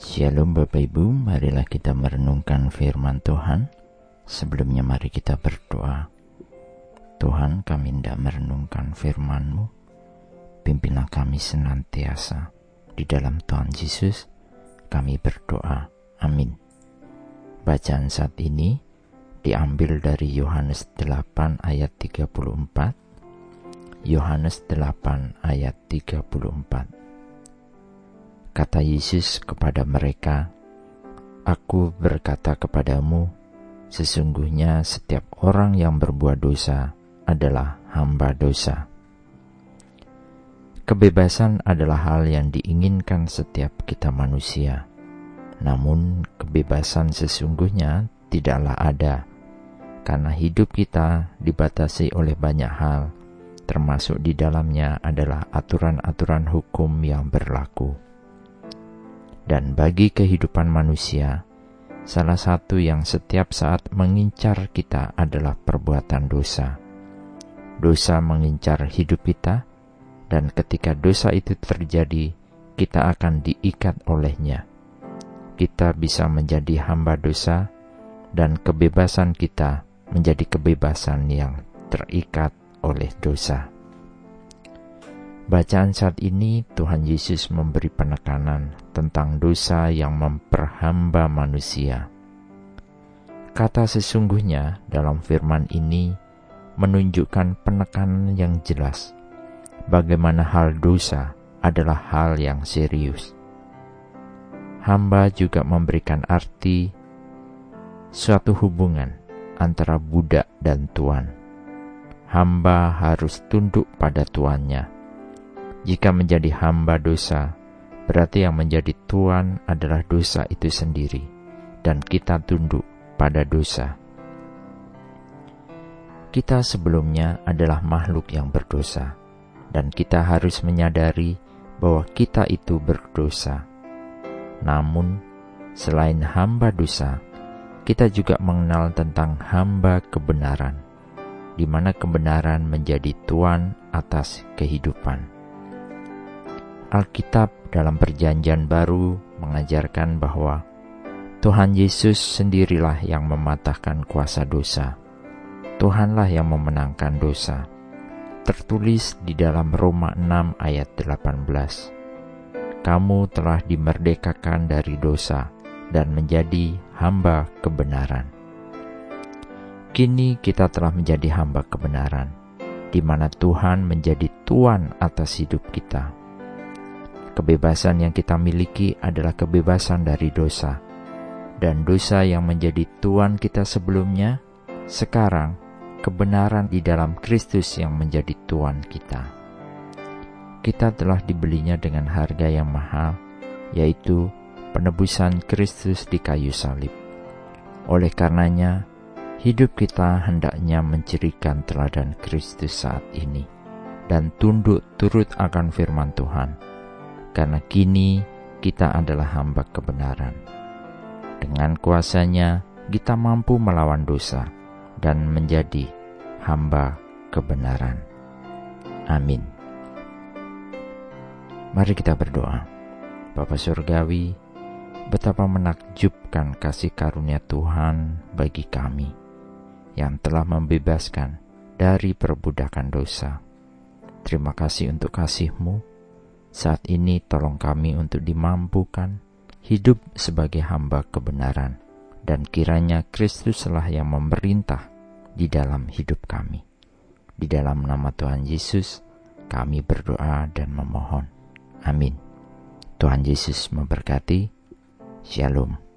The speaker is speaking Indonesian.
Shalom Bapak Ibu, marilah kita merenungkan firman Tuhan. Sebelumnya mari kita berdoa. Tuhan kami hendak merenungkan firman-Mu. Pimpinlah kami senantiasa. Di dalam Tuhan Yesus kami berdoa. Amin. Bacaan saat ini diambil dari Yohanes 8 ayat 34. Yohanes 8 ayat 34 Kata Yesus kepada mereka, Aku berkata kepadamu, sesungguhnya setiap orang yang berbuat dosa adalah hamba dosa. Kebebasan adalah hal yang diinginkan setiap kita manusia. Namun, kebebasan sesungguhnya tidaklah ada, karena hidup kita dibatasi oleh banyak hal, termasuk di dalamnya adalah aturan-aturan hukum yang berlaku dan bagi kehidupan manusia, salah satu yang setiap saat mengincar kita adalah perbuatan dosa. Dosa mengincar hidup kita, dan ketika dosa itu terjadi, kita akan diikat olehnya. Kita bisa menjadi hamba dosa, dan kebebasan kita menjadi kebebasan yang terikat oleh dosa. Bacaan saat ini Tuhan Yesus memberi penekanan tentang dosa yang memperhamba manusia. Kata sesungguhnya dalam firman ini menunjukkan penekanan yang jelas bagaimana hal dosa adalah hal yang serius. Hamba juga memberikan arti suatu hubungan antara budak dan tuan. Hamba harus tunduk pada tuannya jika menjadi hamba dosa, berarti yang menjadi tuan adalah dosa itu sendiri, dan kita tunduk pada dosa. Kita sebelumnya adalah makhluk yang berdosa, dan kita harus menyadari bahwa kita itu berdosa. Namun, selain hamba dosa, kita juga mengenal tentang hamba kebenaran, di mana kebenaran menjadi tuan atas kehidupan. Alkitab dalam Perjanjian Baru mengajarkan bahwa Tuhan Yesus sendirilah yang mematahkan kuasa dosa. Tuhanlah yang memenangkan dosa. Tertulis di dalam Roma 6 ayat 18. Kamu telah dimerdekakan dari dosa dan menjadi hamba kebenaran. Kini kita telah menjadi hamba kebenaran, di mana Tuhan menjadi Tuhan atas hidup kita Kebebasan yang kita miliki adalah kebebasan dari dosa. Dan dosa yang menjadi tuan kita sebelumnya, sekarang kebenaran di dalam Kristus yang menjadi tuan kita. Kita telah dibelinya dengan harga yang mahal, yaitu penebusan Kristus di kayu salib. Oleh karenanya, hidup kita hendaknya mencirikan teladan Kristus saat ini dan tunduk turut akan firman Tuhan karena kini kita adalah hamba kebenaran. Dengan kuasanya, kita mampu melawan dosa dan menjadi hamba kebenaran. Amin. Mari kita berdoa. Bapa Surgawi, betapa menakjubkan kasih karunia Tuhan bagi kami yang telah membebaskan dari perbudakan dosa. Terima kasih untuk kasih-Mu saat ini tolong kami untuk dimampukan hidup sebagai hamba kebenaran dan kiranya Kristuslah yang memerintah di dalam hidup kami. Di dalam nama Tuhan Yesus kami berdoa dan memohon. Amin. Tuhan Yesus memberkati. Shalom.